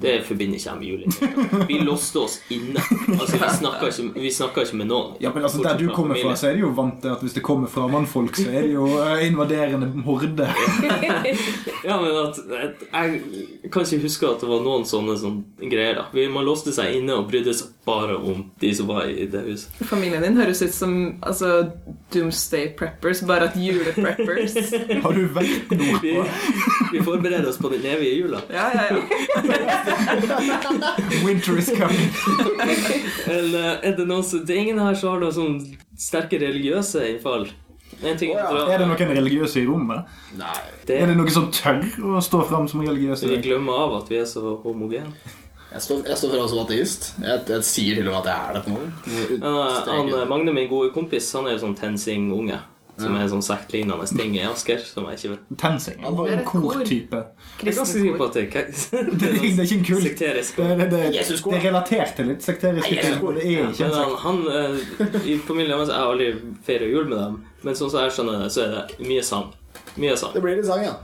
Det forbinder ikke jeg med juli. Vi låste oss inne. Altså, vi snakka ikke, vi ikke med noen. Ja, men altså Der du kommer fra, så er det jo vant til at hvis det kommer fra mannfolk, så er det jo eh, invaderende horde. *laughs* Ja, men at, at Jeg kan ikke huske at det var noen sånne, sånne greier. da Man låste seg inne og brydde seg bare om de som var i det huset. Familien din høres ut som altså, Doomsday Preppers, bare at julepreppers. *laughs* Har du vært noe Vi, nordpå? vi forbereder oss på den evige jula. Ja, ja, ja. *laughs* Winter is coming. Eller er det noen som Det er ingen her som har noen sånn sterke religiøse innfall. En ting oh, ja. er Er det noen religiøse i rommet? Nei. det, Er det noen som tør å stå fram som religiøse? vi glemmer av at vi er så homogene. Jeg står, jeg står fram som ateist. Jeg, jeg sier til og med at jeg er det på noe. Han, han, Magne, min gode kompis, han er jo sånn TenSing-unge. Som er sånn sektlignende ting i Asker. Som jeg ikke vet Tensing. Han er en kor. kortype. Jeg er ganske sikker på at det, *laughs* Det er, det er ikke en kult. sekterisk. Det er, det, det, det er relatert til litt sekteriske Nei, ting. Det er ikke en han, sekt. han eh, I familien hans Jeg aldri feirer jul med dem, men sånn som jeg skjønner det, så er det mye sang. Mye sang. Det blir litt sang, ja.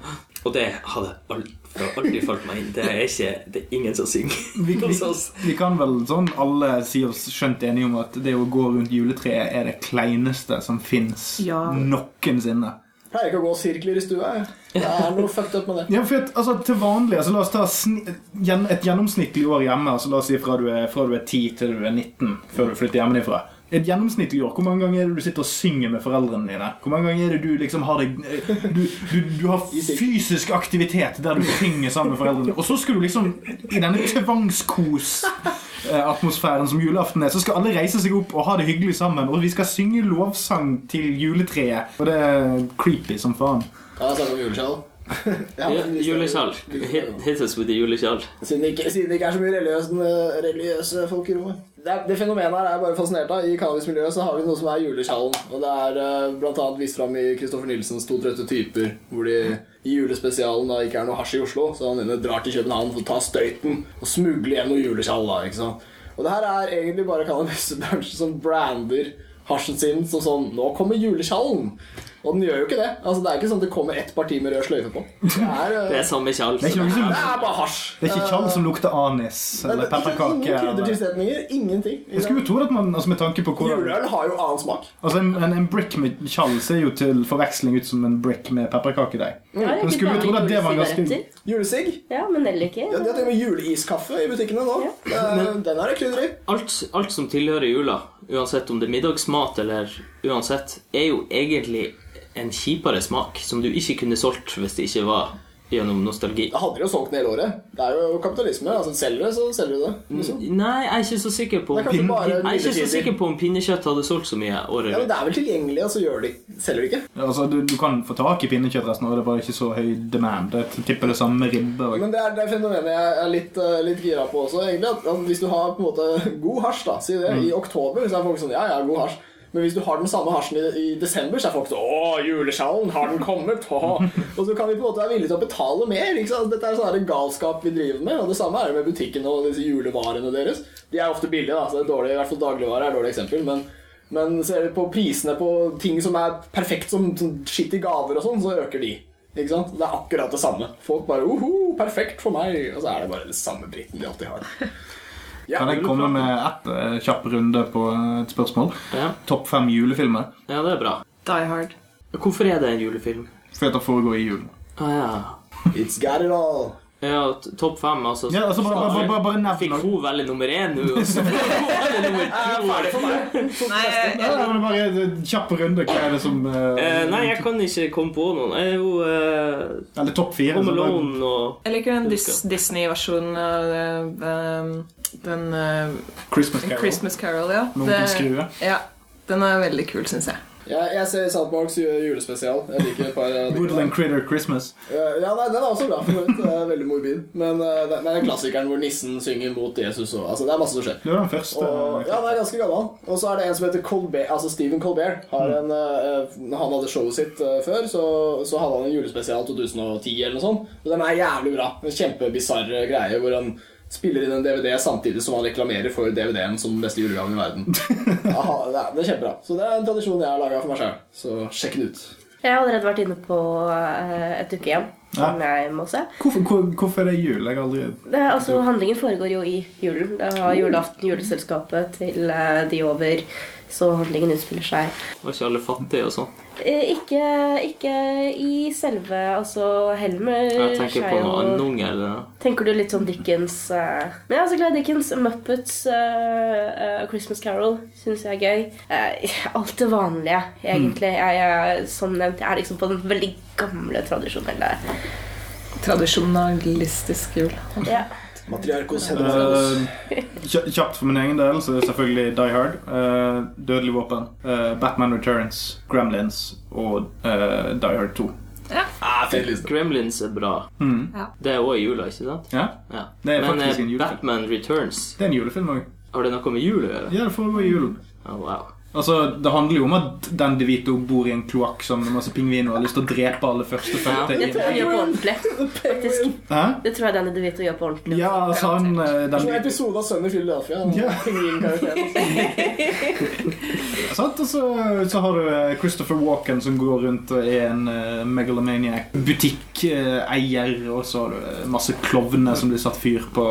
Og det hadde aldri, aldri falt meg inn. Det er ikke Det er ingen som synger Vi, vi, vi kan vel sånn alle si oss skjønt enige om at det å gå rundt juletreet er det kleineste som fins Ja. noensinne. Pleier ikke å gå sirkler i stua. jeg. Det er noe fucked up med det. Ja, for at, altså, til vanlig, altså, La oss ta et gjennomsnittlig år hjemme. Altså, la oss si fra du, er, fra du er 10 til du er 19, før du flytter hjemmefra. Et gjennomsnittlig år, Hvor mange ganger er det du sitter og synger med foreldrene dine? Hvor mange ganger er det du liksom har deg Du, du, du har fysisk aktivitet der du synger sammen med foreldrene. Og så skal du liksom I denne tvangskos-atmosfæren som julaften er, så skal alle reise seg opp og ha det hyggelig sammen. Og vi skal synge lovsang til juletreet. Og det er creepy som faen. Ja, jeg snakke om juleskjell? Ja, Juleskjall. Hit, hit us with the juleskjall. Siden det, ikke, siden det ikke er så mye religiøse, religiøse folk i rommet. Det, det fenomenet her er jeg bare fascinert av. I cannabismiljøet så har vi noe som er juleskjallen. Og det er uh, blant annet vist fram i Kristoffer Nilsens To trøtte typer, hvor de i julespesialen da ikke er noe hasj i Oslo, så han inne drar til København for å ta støyten og smugle hjem noe juleskjall. da, ikke sant? Og det her er egentlig bare cannabisbransjen som brander hasjen sin som sånn Nå kommer juleskjallen! Og den gjør jo ikke det. Altså Det er ikke sånn at det kommer ett parti med rød sløyfe på. Det er, uh, *laughs* Det er samme kjall. Det ikke det er bare hasj. Det er ikke kjall som lukter anis eller pepperkake. Ingen kryddertilsetninger. Ingenting. Jeg skulle jo tro at man, altså med tanke på hvordan Juleøl har jo annen smak. Altså en, en, en brick med kjall ser jo til forveksling ut som en brick med pepperkakedeig. Ja, jeg Men skulle jo tro at det var ganske-. Julesigg. Ja, men nellik. Ja, de har til og med juleiskaffe i butikkene nå. Ja. Det- Den er det krydder i. alt, alt som tilhører jula, uansett om det er middagsmat eller uansett, er jo egentlig en kjipere smak som du ikke kunne solgt hvis det ikke var gjennom nostalgi. Da hadde de jo solgt den hele året. Det er jo kapitalisme. Altså Selger du det, så selger du det. Liksom. Nei, jeg er ikke så sikker på Det er Pin- Jeg er ikke så sikker på om pinnekjøtt hadde solgt så mye året Ja, men. Det er vel tilgjengelig, og så gjør de selger de ikke. Ja, Altså, du, du kan få tak i pinnekjøtt resten av året, det er bare ikke så høy demand. Jeg tipper det samme med ribbe. Og. Men det er det fenomenet jeg er litt, uh, litt gira på også. egentlig at, at Hvis du har på en måte god hasj, da, si det, i oktober, så er folk sånn Ja, ja, god hasj. Men hvis du har den samme hasjen i, i desember, så er folk sånn Å, julesjalen, har den kommet? Å. Og så kan vi på en måte være villige til å betale mer. Dette er sånn galskap vi driver med. Og det samme er det med butikkene og disse julevarene deres. De er ofte billige, da, så det er dårlig, i hvert fall dagligvare er et dårlig eksempel. Men Men ser du på prisene på ting som er perfekt som skitt i gaver og sånn, så øker de. Ikke sant? Det er akkurat det samme. Folk bare Oho, perfekt for meg. Og så er det bare det samme dritten de alltid har. Ja, Kan jeg komme med ett eh, kjapp runde på et spørsmål? Ja. Topp fem julefilmer. ja, det er bra. Die Hard. Hvorfor er det en julefilm? For at det foregår i julen. Ah, ja. It's got it all. Ja, topp fem, altså. Ja, altså bare, bare, bare, bare nevn Fikk hun veldig nummer én nå, kjapp runde. Hva er det som uh, Eh, nei, jeg kan ikke komme på noen. Jeg er jo uh, Eller topp fire. Home Alone og jeg liker den Dis Disney-versjonen av uh, den eh, Christmas Carol. Christmas Carol, ja. Onkel ja. Den er veldig kul, syns jeg. Jeg, jeg ser South Parks julespesial. Jeg liker et par. Woodland Critter Christmas. Eh, Ja, nei, Den er også bra. for noe. er Veldig morbid. Men uh, det er klassikeren hvor nissen synger mot Jesus. Og, altså, det er masse som skjer. Det var den første. Og, ja, den er ganske gammel. Og så er det en som heter Colbert, altså Stephen Colbert. Har en, eh, han hadde showet sitt eh, før, så, så hadde han en julespesial 2010 eller noe sånt. Og den er jævlig bra. En kjempebisarr greie hvor han spiller inn en DVD samtidig som han reklamerer for DVD-en som den beste julegaven i verden. *laughs* Aha, det, er, det er kjempebra. Så det er en tradisjon jeg har laga for meg sjøl. Så sjekk den ut. Jeg har allerede vært inne på eh, et igjen. som jeg må se. Hvorfor, hvor, hvorfor er det jul? Jeg aldri Det altså, handlingen foregår jo i julen. Det har julaften, juleselskapet til eh, de over, så handlingen utspiller seg Var ikke alle fattige og sånn? Eh, Ikke, ikke i selve Altså, Helmer Jeg tenker på noe eller noe. Tenker du litt sånn Dickens uh, Men jeg er så glad i Dickens. Muppets, uh, uh, Christmas Carol syns jeg er gøy. Uh, *laughs* alt det vanlige, egentlig. Jeg, jeg, som nevnt, jeg er liksom på den veldig gamle, tradisjonelle Tradisjonalistisk jul. ja. Matriarkos Eh, kja- Kjapt for min egen del så er det selvfølgelig Die Hard, uh, Dødelig våpen, uh, Batman Returns, Gremlins og eh, Die Hard 2. Ah. Gremlins er bra. Mm. Det er òg i jula, ikke sant? Ja, Ja. Det er Men. Batman Returns, det er en julefilm òg. har det noe med jul å gjøre? Ja, det foregår i julen. Oh, wow. Altså, Det handler jo om at Dan DeVito bor i en kloakk som masse pingviner og har lyst til å drepe alle førstefødte. Det tror jeg gjør på ordentlig. faktisk. Hæ? Det tror jeg denne De Vito gjør på ordentlig. Ja, altså han Den... Det er som en episode av Sønnen i Philadelphia. den *laughs* Ja. Sant? Og så, så har du eh, Christopher Walken som går rundt og er en uh, megalomaniac butikkeier. Og så har du eh, masse klovner som blir satt fyr på.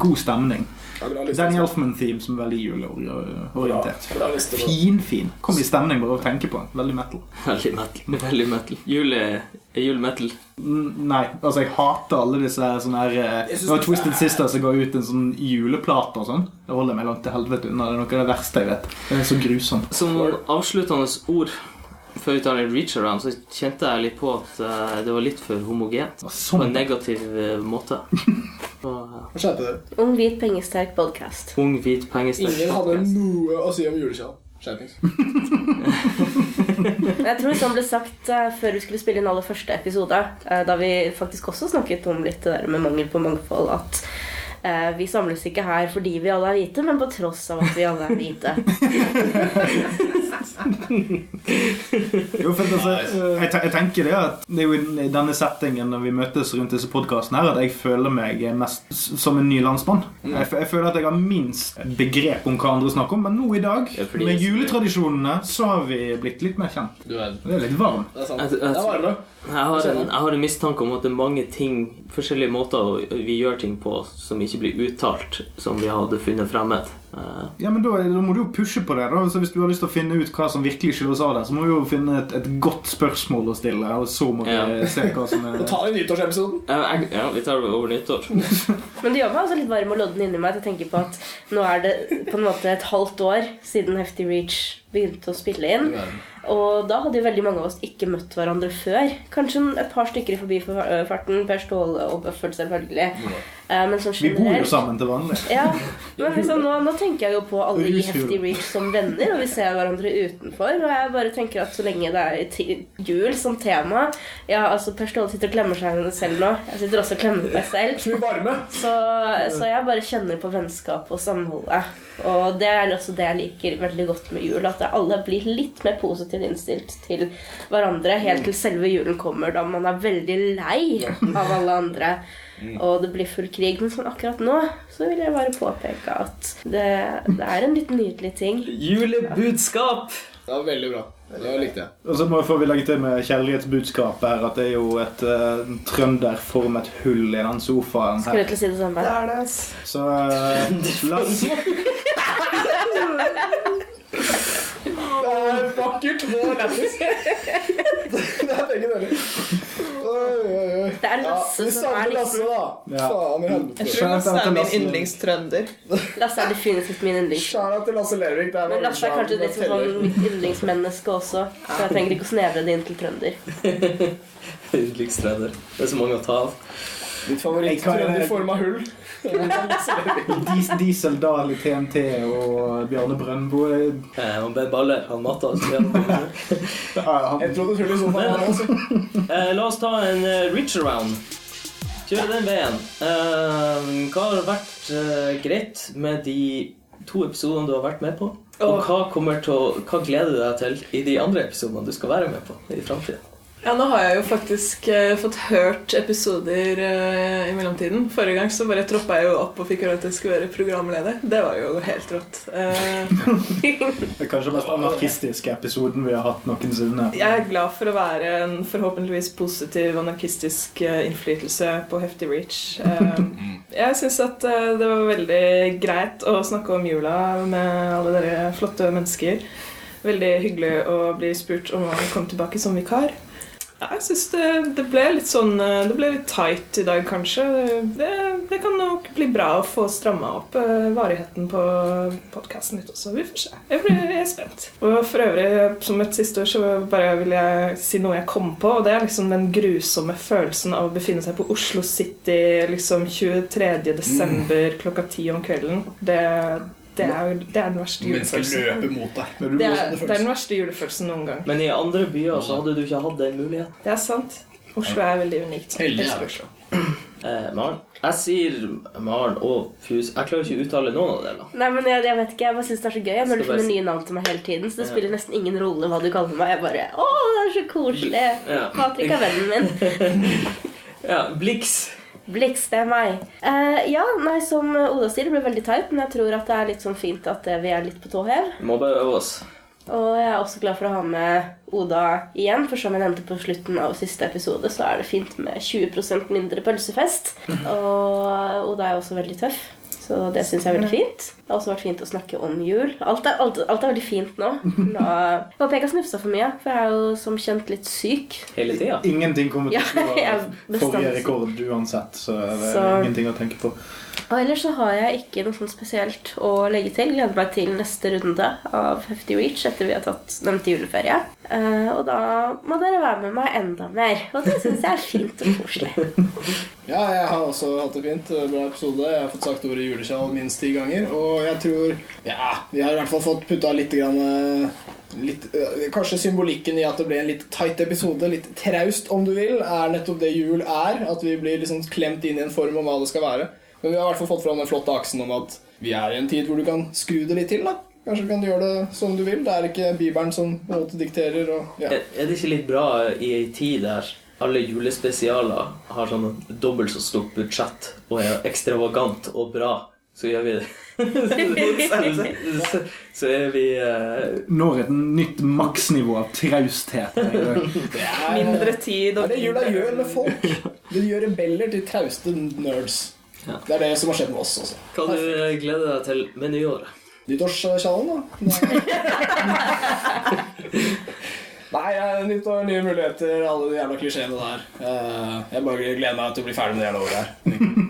God stemning. Ja, liste. Danny Elfman-theme som er veldig juleorientert. Bra liste. bra. Fin, fin. Kom i stemning bare av å tenke på. den. Veldig metal. Veldig metal. Veldig metal. Jul er, er jul metal. Nei, altså jeg hater alle disse sånne her eh, Det var Twisted er- Sisters som ga ut en sånn juleplate og sånn. Det holder meg langt til helvete unna. Det er noe av det verste jeg vet. Det er så grusomt. Som avsluttende ord før vi tar en reach around, så kjente jeg litt på at eh, det var litt for homogent. På sånn. en negativ eh, måte. *laughs* Hva skjedde? Ung, hvit, pengesterk podcast. ung, hvit, pengesterk Ingen hadde noe å si om julekjell. Skjerpings. *laughs* Jeg tror som ble sagt eh, før vi skulle spille inn aller første episode, eh, da vi faktisk også snakket om litt det der med mangel på mangfold, at eh, vi samles ikke her fordi vi alle er hvite, men på tross av at vi alle er hvite. *laughs* *laughs* Jo, for altså, jeg, jeg tenker det at det er jo i denne settingen når vi møtes rundt disse podkastene her, at jeg føler meg mest som en ny landsmann. Mm. Jeg, jeg føler at jeg har minst begrep om hva andre snakker om, men nå i dag, med juletradisjonene, så har vi blitt litt mer kjent. Du er Det er litt varmt. Det er sant. Det er varme. Jeg har, en, jeg har en mistanke om at det er mange ting, forskjellige måter vi gjør ting på som ikke blir uttalt, som vi hadde funnet fremmed. Eh, Ja, men da, da må du jo pushe på det. da så Hvis du har lyst til å finne ut hva som virkelig skyldes av det, så må vi jo finne et, et godt spørsmål å stille, og så må vi Ja. *laughs* se hva som er ta det i nyttårsepisoden. jeg- ja, vi tar det over nyttår. *laughs* Men det gjør meg også litt varm og lodden inni meg at jeg tenker på at nå er det på en måte et halvt år siden Hefty Reach begynte å spille inn. Og da hadde jo veldig mange av oss ikke møtt hverandre før. Kanskje et par stykker i forbifarten. Per Ståle og Bøffel, selvfølgelig. Sånn Vi bor jo sammen til vanlig. Ja, men liksom nå, nå tenker jeg jo på alle i heftige Hefty Reach som venner, og vi ser hverandre utenfor. Og jeg bare tenker at så lenge det er jul som tema Ja, altså Per Ståle sitter og klemmer seg selv nå. Jeg sitter også og klemmer meg selv. Så. Så, jeg bare kjenner på vennskap og samholdet. Og det er også det jeg liker veldig godt med jul. At alle blir litt mer positivt innstilt til hverandre helt til selve julen kommer, da man er veldig lei av alle andre. Og det blir full krig. men sånn akkurat nå så vil jeg bare påpeke at det, det er en litt nydelig ting. Julebudskap! Det var veldig bra. Det likte jeg. Og så må får vi legge til med kjærlighetsbudskapet her at det er jo et uh, trønderformet hull i den sofaen Skulle her. til å si det samme. Det er det. Så uh, la oss *laughs* *laughs* *laughs* er vakkert og lættis. Det er begge deler. Oi, oi, oi. Det er Lasse ja, som er liksom Lasse, da. Ja. Faen i helvete. Jeg tror Lasse er min yndlingstrønder. Lasse er definitivt min yndlings. Skjæra til Lasse Lervik. Det er Men Lasse er kanskje litt sånn mitt yndlingsmenneske også, så jeg trenger ikke å snevre det inn til trønder. *laughs* Yndlingstrønder. Det er så mange å ta av. Ditt favoritt-trønderforma hull. Dis Diesel Dahl i TNT og Bjarne Brøndbo Eh, og Ben Balle, han matta Jeg trodde i sofaen han også. Eh, la oss ta en uh, reach around. Kjøre den veien. Eh, hva har vært eh, greit med de to episodene du har vært med på? Og hva, til å, hva gleder du deg til i de andre episodene du skal være med på i framtida? Ja, nå har jeg jo faktisk eh, fått hørt episoder eh, i mellomtiden. Forrige gang så bare troppa jeg jo opp og fikk høre at jeg skulle være programleder. Det var jo helt rått. Eh, *laughs* Det er kanskje den mest anarkistiske episoden vi har hatt noensinne. jeg er glad for å være en forhåpentligvis positiv anarkistisk eh, innflytelse på Hefty Reach. Eh, jeg syns at eh, det var veldig greit å snakke om jula med alle dere flotte mennesker. Veldig hyggelig å bli spurt om å komme tilbake som vikar. Ja, jeg syns det, det ble litt sånn eh, Det ble litt tight i dag, kanskje. Det, det kan nok bli bra å få stramma opp eh, varigheten på podkasten litt også. Vi får se. Jeg, blir, jeg er spent. Og for øvrig, som et siste ord, så bare vil jeg si noe jeg kom på. Og det er liksom den grusomme følelsen av å befinne seg på Oslo City liksom 23. desember klokka ti om kvelden. Det, det, er, jo- det er den verste Mennesker julefølelsen. løper mot deg. Men du Det er, det er den verste julefølelsen noen gang. Men i andre byer så hadde du ikke hatt den muligheten. Det er sant. Oslo er veldig unikt. Heldig er. Oslo. *clears throat* Eh, Maren. Jeg sier Maren og Fus. Jeg klarer ikke å uttale noen av delene. Nei, men jeg, jeg vet ikke, jeg bare synes det er så gøy når du finner nye navn til meg hele tiden. Så det Ja. spiller nesten ingen rolle hva du kaller meg. Jeg bare Å, det er så koselig. Ja. Patrick er vennen min. *laughs* Ja, Blix. Blix, det er meg. Uh, ja, nei, som Oda sier, det blir veldig teit, men jeg tror at det er litt sånn fint at eh, vi er litt på tå hev. Må bare øve oss. Og jeg er også glad for å ha med Oda igjen, for som jeg nevnte på slutten av siste episode, så er det fint med 20% mindre pølsefest. Og Oda er også veldig tøff, så det syns jeg er veldig fint. Det har også vært fint å snakke om jul. Alt er, alt, alt er veldig fint nå. nå. Jeg håper jeg ikke har snufsa for mye, for jeg er jo som kjent litt syk. Hele tida. Ingenting kommer til *laughs* å slå forrige rekord uansett, så det er Så- ingenting å tenke på. Og ellers så har jeg ikke noe sånn spesielt å legge til. Gleder meg til neste runde av Hefty Reach etter vi har tatt nevnte juleferie. Uh, og da må dere være med meg enda mer. Og det syns jeg er fint og koselig. *laughs* Ja, jeg har også hatt det fint. Bra episode. Jeg har fått sagt ordet juleskjall minst ti ganger. Og jeg tror Ja, vi har i hvert fall fått putta litt grann eh, Litt, øh, kanskje symbolikken i at det ble en litt tight episode, litt traust om du vil, er nettopp det jul er. At vi blir liksom klemt inn i en form om hva det skal være. Men vi har i hvert fall fått fram den flotte aksen om at vi er i en tid hvor du kan skru det litt til. da Kanskje du kan gjøre det som du vil. Det er ikke Bibelen som på en måte dikterer. Og, ja. Er er det ikke litt bra i ei tid der alle julespesialer har sånn dobbelt så stort budsjett og er ekstravagant og bra, så gjør vi det. så, *laughs* *laughs* så er vi uh... Når et nytt maksnivå av trausthet. er, Mindre tid Det og er det jula gjør med folk. Det gjør rebeller til trauste nerds. Ja. Det er det som har skjedd med oss også. Kan du glede deg til med nyåret? Nyttårskjallen, da? *laughs* Nei, nyttår, nye muligheter, alle de jævla klisjeene der. Eh, Jeg bare gleder meg til å bli ferdig med det jævla året her.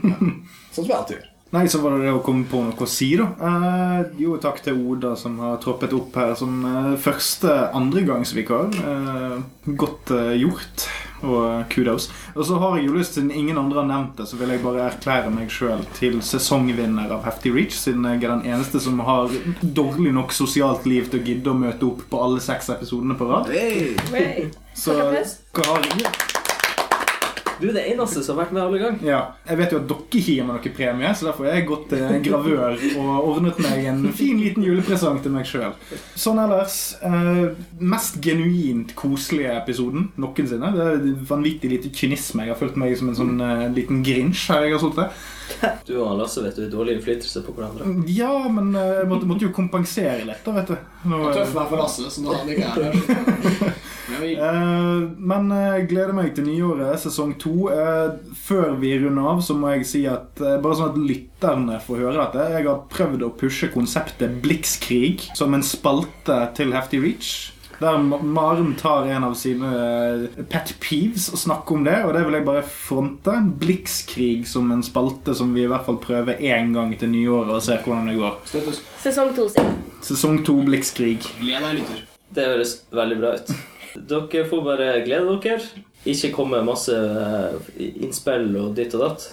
*laughs* Sånn som jeg alltid gjør. Nei, så var det det å komme på noe å si, da. Eh, jo, takk til Oda som har troppet opp her som eh, første andregangsvikar. Eh, godt eh, gjort, og kudos. Og så har jeg jo lyst, siden ingen andre har nevnt det, så vil jeg bare erklære meg sjøl til sesongvinner av Hefty Reach, siden jeg er den eneste som har dårlig nok sosialt liv til å gidde å møte opp på alle seks episodene på rad. Hey. Hey. Så hva har jeg? Du er det eneste som har vært med alle gang. Ja, Jeg vet jo at dere ikke gir meg noen premie, så derfor har jeg gått til en gravør og ordnet meg en fin liten julepresang til meg sjøl. Sånn ellers eh, Mest genuint koselige episoden noensinne. Det er vanvittig lite kynisme. Jeg har følt meg som en sånn eh, liten grinsj her jeg har sittet. Du og Lasse vet du er dårlig innflytelse på hverandre. Ja, men eh, jeg måtte, måtte jo kompensere litt, da, vet du. Nå, er tøft meg for Lasse, så når han ikke er her. Men Eh, men jeg gleder meg til nyåret, sesong to. Eh, før vi runder av, så må jeg si at eh, bare sånn at lytterne får høre dette Jeg har prøvd å pushe konseptet Blikskrig som en spalte til Hefty Reach. Der Maren tar en av sine pet peeves og snakker om det, og det vil jeg bare fronte. Blikskrig som en spalte som vi i hvert fall prøver én gang til nyåret og ser hvordan det går. Støttes. Sesong to, si. Sesong to Blikskrig. Gled deg, lytter. Det høres veldig bra ut. Dere får bare glede dere. Ikke komme med masse eh, innspill og ditt og datt.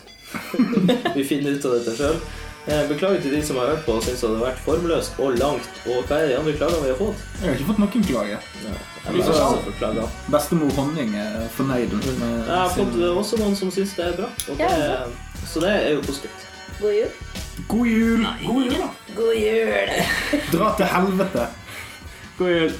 *laughs* Vi finner ut av dette sjøl. Beklager til de som har hørt på og syns det har vært formløst og langt. Og hva er de andre klagene vi har fått? Jeg har ikke fått noen klager. Ja. Bestemor Honning er fornøyd. med Jeg har sin- fått også noen som syns det er bra. Og det, så det er jo positivt. God jul. God jul! God jul, da. God jul. Dra til helvete! God jul.